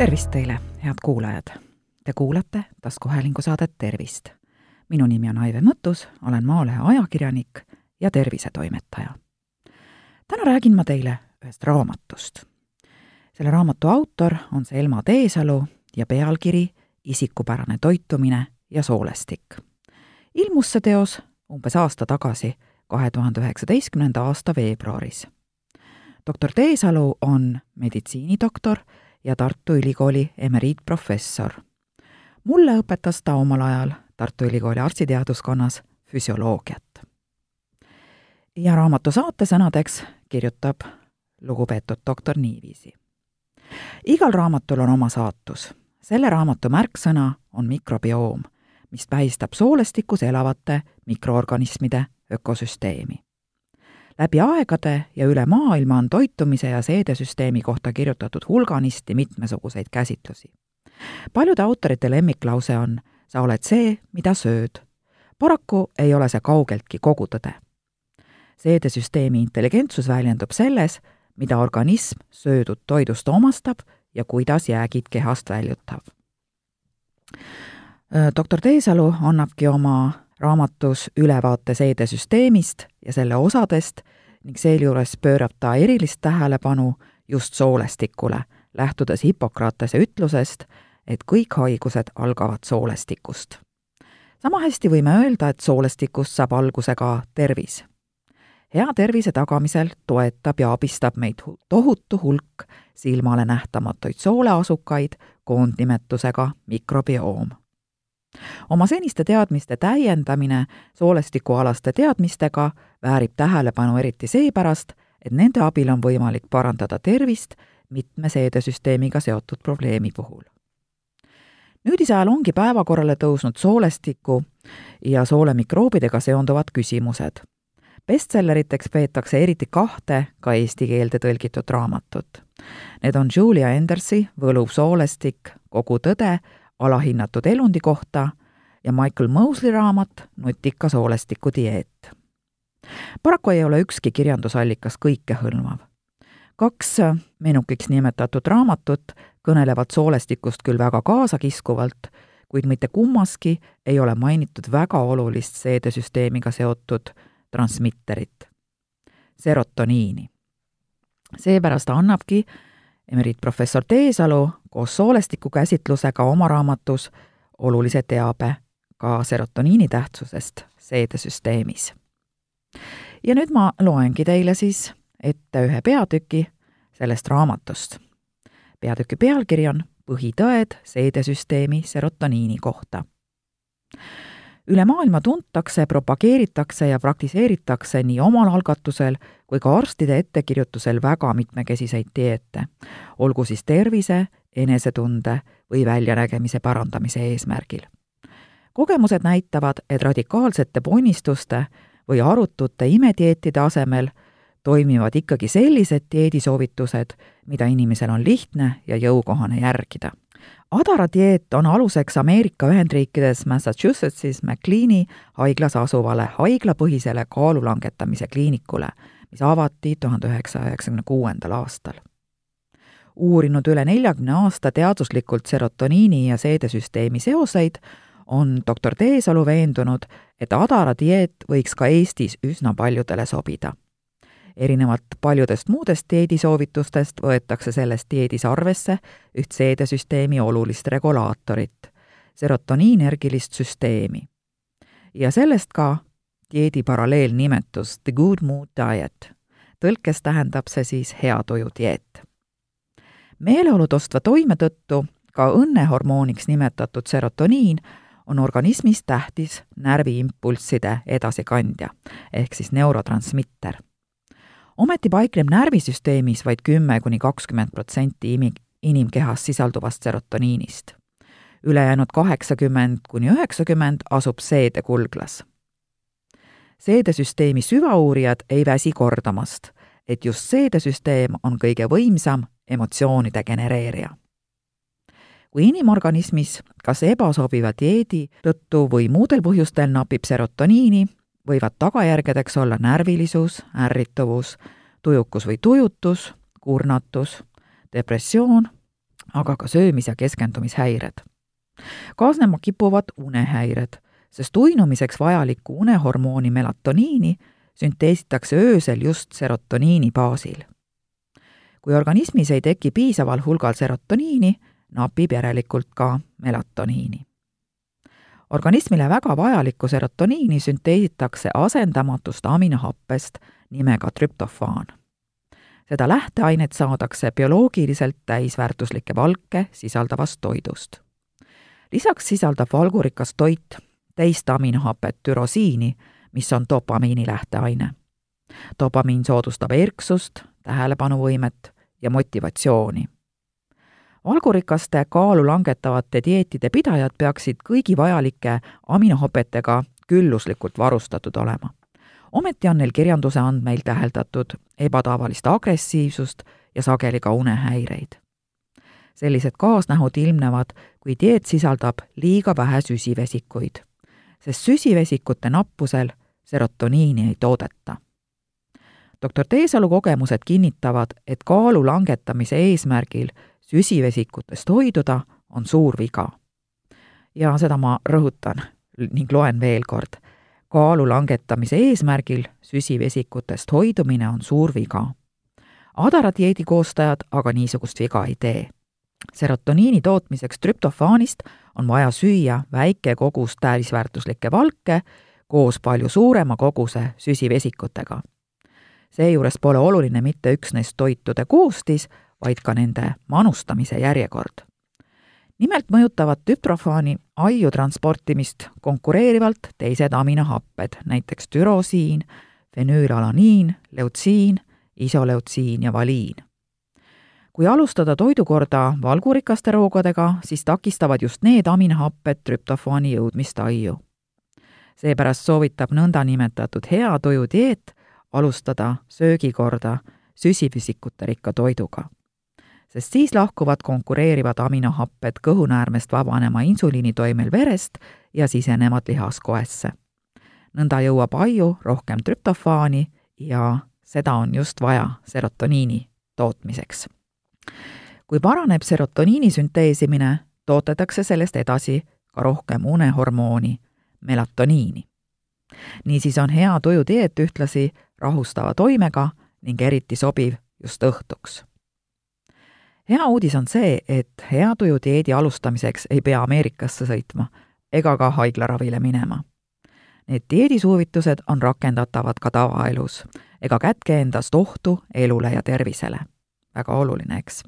tervist teile, head kuulajad! Te kuulate taskuhäälingu saadet Tervist. minu nimi on Aive Mõttus, olen Maalehe ajakirjanik ja tervisetoimetaja. täna räägin ma teile ühest raamatust. selle raamatu autor on Selma Teesalu ja pealkiri Isikupärane toitumine ja soolestik. ilmus see teos umbes aasta tagasi, kahe tuhande üheksateistkümnenda aasta veebruaris. doktor Teesalu on meditsiinidoktor ja Tartu Ülikooli emeriitprofessor. mulle õpetas ta omal ajal Tartu Ülikooli arstiteaduskonnas füsioloogiat. ja raamatu saatesõnadeks kirjutab lugupeetud doktor niiviisi. igal raamatul on oma saatus. selle raamatu märksõna on mikrobioom, mis tähistab soolestikus elavate mikroorganismide ökosüsteemi läbi aegade ja üle maailma on toitumise ja seedesüsteemi kohta kirjutatud hulganisti mitmesuguseid käsitlusi. paljude autorite lemmiklause on sa oled see, mida sööd. paraku ei ole see kaugeltki kogu tõde. seedesüsteemi intelligentsus väljendub selles, mida organism söödud toidust omastab ja kuidas jäägid kehast väljutab. doktor Teesalu annabki oma raamatus ülevaate seedesüsteemist ja selle osadest ning sealjuures pöörab ta erilist tähelepanu just soolestikule, lähtudes Hippokratese ütlusest, et kõik haigused algavad soolestikust. sama hästi võime öelda, et soolestikust saab alguse ka tervis. hea tervise tagamisel toetab ja abistab meid tohutu hulk silmale nähtamatuid sooleasukaid koondnimetusega mikrobioom oma seniste teadmiste täiendamine soolestikualaste teadmistega väärib tähelepanu eriti seepärast, et nende abil on võimalik parandada tervist mitme seedesüsteemiga seotud probleemi puhul. nüüdisajal ongi päevakorrale tõusnud soolestiku ja soolemikroobidega seonduvad küsimused. bestselleriteks peetakse eriti kahte ka eesti keelde tõlgitud raamatut. Need on Julia Endersi Võluv soolestik, kogu tõde alahinnatud elundi kohta ja Michael Mosley raamat Nutika soolestiku dieet. paraku ei ole ükski kirjandusallikas kõikehõlmav. kaks menukiks nimetatud raamatut kõnelevad soolestikust küll väga kaasakiskuvalt, kuid mitte kummaski ei ole mainitud väga olulist seedesüsteemiga seotud transmitterit, serotoniini. seepärast annabki emeriitprofessor Teesalu koos soolestiku käsitlusega oma raamatus olulise teabe ka serotoniini tähtsusest seedesüsteemis. ja nüüd ma loengi teile siis ette ühe peatüki sellest raamatust. peatüki pealkiri on Põhitõed seedesüsteemi serotoniini kohta üle maailma tuntakse, propageeritakse ja praktiseeritakse nii omal algatusel kui ka arstide ettekirjutusel väga mitmekesiseid dieete, olgu siis tervise, enesetunde või väljanägemise parandamise eesmärgil. kogemused näitavad, et radikaalsete ponnistuste või arutute imedieetide asemel toimivad ikkagi sellised dieedisoovitused, mida inimesel on lihtne ja jõukohane järgida Adara dieet on aluseks Ameerika Ühendriikides Massachusettsis McLeani haiglas asuvale haiglapõhisele kaalu langetamise kliinikule, mis avati tuhande üheksasaja üheksakümne kuuendal aastal. Uurinud üle neljakümne aasta teaduslikult serotoniini ja seedesüsteemi seoseid, on doktor Teesalu veendunud, et Adara dieet võiks ka Eestis üsna paljudele sobida erinevalt paljudest muudest dieedisoovitustest võetakse selles dieedis arvesse üht seedesüsteemi olulist regulaatorit, serotoniinergilist süsteemi. ja sellest ka dieedi paralleelnimetus The Good Mood Diet. tõlkes tähendab see siis hea tuju dieet. Meeleolu tõstva toime tõttu ka õnnehormooniks nimetatud serotoniin on organismis tähtis närviimpulsside edasikandja ehk siis neurotransmitter ometi paikneb närvisüsteemis vaid kümme kuni kakskümmend protsenti inimkehas sisalduvast serotoniinist. ülejäänud kaheksakümmend kuni üheksakümmend asub seedekulglas. seedesüsteemi süvauurijad ei väsi kordamast, et just seedesüsteem on kõige võimsam emotsioonide genereerija kui inimorganismis kas ebasobiva dieedi tõttu või muudel põhjustel napib serotoniini, võivad tagajärgedeks olla närvilisus, ärrituvus, tujukus või tujutus, kurnatus, depressioon aga ka söömis- ja keskendumishäired. kaasnema kipuvad unehäired, sest uinumiseks vajalikku unehormooni melatoniini sünteesitakse öösel just serotoniini baasil. kui organismis ei teki piisaval hulgal serotoniini, napib järelikult ka melatoniini. organismile väga vajalikku serotoniini sünteesitakse asendamatust aminohappest nimega trüptofaan. seda lähteainet saadakse bioloogiliselt täisväärtuslikke valke sisaldavast toidust. lisaks sisaldab valgurikas toit teist aminohapet türosiini, mis on dopamiini lähteaine. dopamiin soodustab erksust, tähelepanuvõimet ja motivatsiooni. valgurikaste kaalu langetavate dieetide pidajad peaksid kõigi vajalike aminohapetega külluslikult varustatud olema. ometi on neil kirjanduse andmeil täheldatud ebatavalist agressiivsust ja sageli ka unehäireid. sellised kaasnähud ilmnevad, kui dieet sisaldab liiga vähe süsivesikuid, sest süsivesikute nappusel serotoniini ei toodeta. doktor Teesalu kogemused kinnitavad, et kaalu langetamise eesmärgil süsivesikutest hoiduda on suur viga. ja seda ma rõhutan ning loen veel kord. kaalu langetamise eesmärgil süsivesikutest hoidumine on suur viga. Adara dieedi koostajad aga niisugust viga ei tee. serotoniini tootmiseks trüptofaanist on vaja süüa väike kogus täisväärtuslikke valke koos palju suurema koguse süsivesikutega. seejuures pole oluline mitte üksnes toitude koostis, vaid ka nende manustamise järjekord. nimelt mõjutavad tüprofaani aiu transportimist konkureerivalt teised aminohapped, näiteks türosiin, fenüülalaniin, leutsiin, isoleutsiin ja valiin. kui alustada toidukorda valgurikaste roogadega, siis takistavad just need aminohapped trüptofaani jõudmist aiu seepärast soovitab nõndanimetatud hea tuju dieet alustada söögikorda süsivesikute rikka toiduga. sest siis lahkuvad konkureerivad aminohapped kõhunäärmest vabanema insuliinitoimel verest ja sisenevad lihaskoesse. nõnda jõuab aiu rohkem trüptofaani ja seda on just vaja serotoniini tootmiseks. kui paraneb serotoniini sünteesimine, toodetakse sellest edasi ka rohkem unehormooni melatoniini. niisiis on hea tuju dieet ühtlasi rahustava toimega ning eriti sobiv just õhtuks. hea uudis on see, et hea tuju dieedi alustamiseks ei pea Ameerikasse sõitma ega ka haiglaravile minema. Need dieedisoovitused on rakendatavad ka tavaelus ega kätke endast ohtu elule ja tervisele. väga oluline, eks?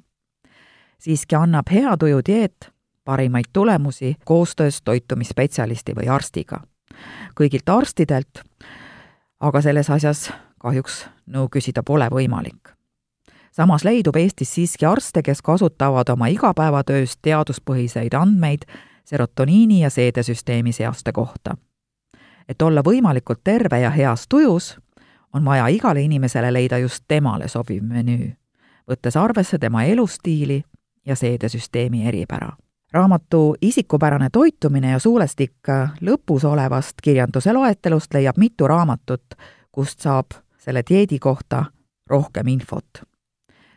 siiski annab hea tuju dieet parimaid tulemusi koostöös toitumisspetsialisti või arstiga. kõigilt arstidelt aga selles asjas kahjuks nõu küsida pole võimalik. samas leidub Eestis siiski arste, kes kasutavad oma igapäevatöös teaduspõhiseid andmeid serotoniini ja seedesüsteemi seoste kohta. et olla võimalikult terve ja heas tujus, on vaja igale inimesele leida just temale sobiv menüü, võttes arvesse tema elustiili ja seedesüsteemi eripära raamatu Isikupärane toitumine ja suulestik lõpus olevast kirjanduse loetelust leiab mitu raamatut, kust saab selle dieedi kohta rohkem infot.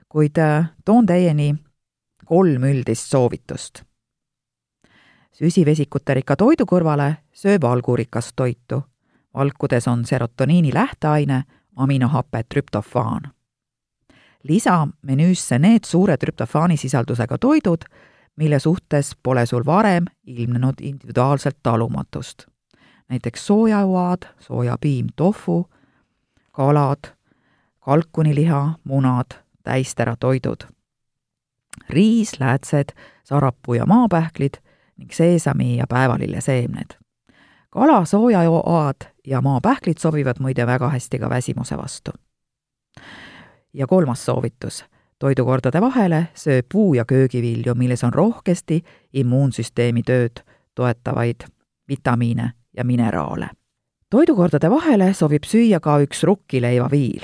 kuid äh, toon teieni kolm üldist soovitust. süsivesikute rikka toidu kõrvale söö valgurikast toitu. valkudes on serotoniini lähteaine, aminohape trüptofaan. lisa menüüsse need suure trüptofaani sisaldusega toidud, mille suhtes pole sul varem ilmnenud individuaalselt talumatust. näiteks soojauad, soojapiim, tofu, kalad, kalkuniliha, munad, täisteratoidud. riis, läätsed, sarapuu ja maapähklid ning seesami ja päevalilleseemned. kala, soojajoad ja maapähklid sobivad muide väga hästi ka väsimuse vastu. ja kolmas soovitus toidukordade vahele söö puu- ja köögivilju, milles on rohkesti immuunsüsteemi tööd toetavaid vitamiine ja mineraale. toidukordade vahele sobib süüa ka üks rukkileivaviil.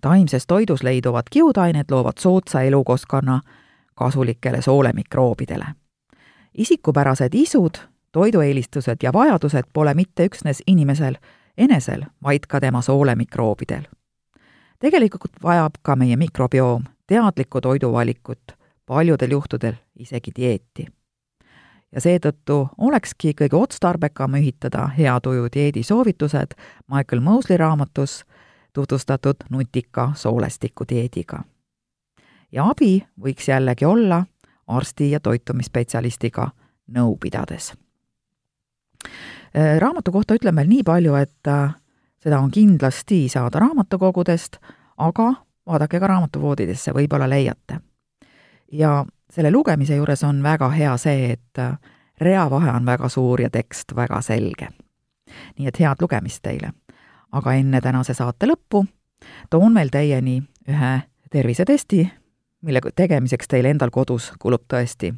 taimses toidus leiduvad kiudained loovad soodsa elukeskkonna kasulikele soolemikroobidele. isikupärased isud, toidueelistused ja vajadused pole mitte üksnes inimesel enesel, vaid ka tema soolemikroobidel tegelikult vajab ka meie mikrobioom teadlikku toiduvalikut paljudel juhtudel isegi dieeti. ja seetõttu olekski kõige otstarbekam ühitada hea tuju dieedi soovitused Michael Mosley raamatus tutvustatud nutika soolestiku dieediga. ja abi võiks jällegi olla arsti ja toitumisspetsialistiga nõu pidades. Äh, raamatu kohta ütlen veel nii palju, et äh, seda on kindlasti saada raamatukogudest, aga vaadake ka raamatupoodidesse, võib-olla leiate. ja selle lugemise juures on väga hea see, et äh, reavahe on väga suur ja tekst väga selge. nii et head lugemist teile! aga enne tänase saate lõppu toon veel teieni ühe tervisetesti, mille tegemiseks teil endal kodus kulub tõesti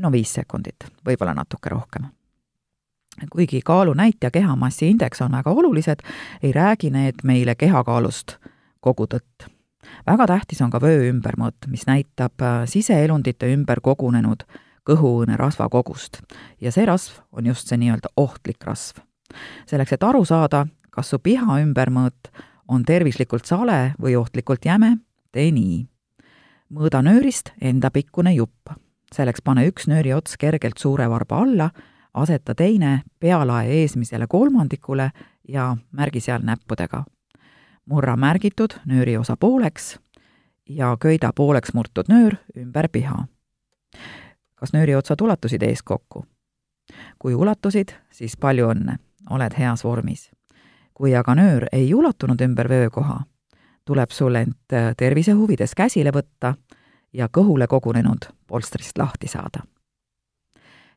no viis sekundit, võib-olla natuke rohkem. kuigi kaalunäit ja kehamassi indeks on väga olulised, ei räägi need meile kehakaalust kogu tõtt. väga tähtis on ka vöö ümbermõõt, mis näitab äh, siseelundite ümber kogunenud kõhuõõne rasvakogust ja see rasv on just see nii-öelda ohtlik rasv. selleks, et aru saada, kas su piha ümbermõõt on tervislikult sale või ohtlikult jäme, tee nii. mõõda nöörist endapikkune jupp. selleks pane üks nööri ots kergelt suure varba alla, aseta teine pealae eesmisele kolmandikule ja märgi seal näppudega. Murra märgitud nööriosa pooleks ja köida pooleks murtud nöör ümber piha. kas nööriotsad ulatusid eeskokku? kui ulatusid, siis palju õnne, oled heas vormis kui aga nöör ei ulatunud ümber vöökoha, tuleb sul end äh, tervise huvides käsile võtta ja kõhule kogunenud polstrist lahti saada.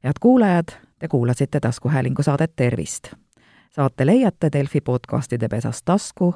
head kuulajad, te kuulasite taskuhäälingu saadet Tervist. saate leiate Delfi podcastide pesast tasku,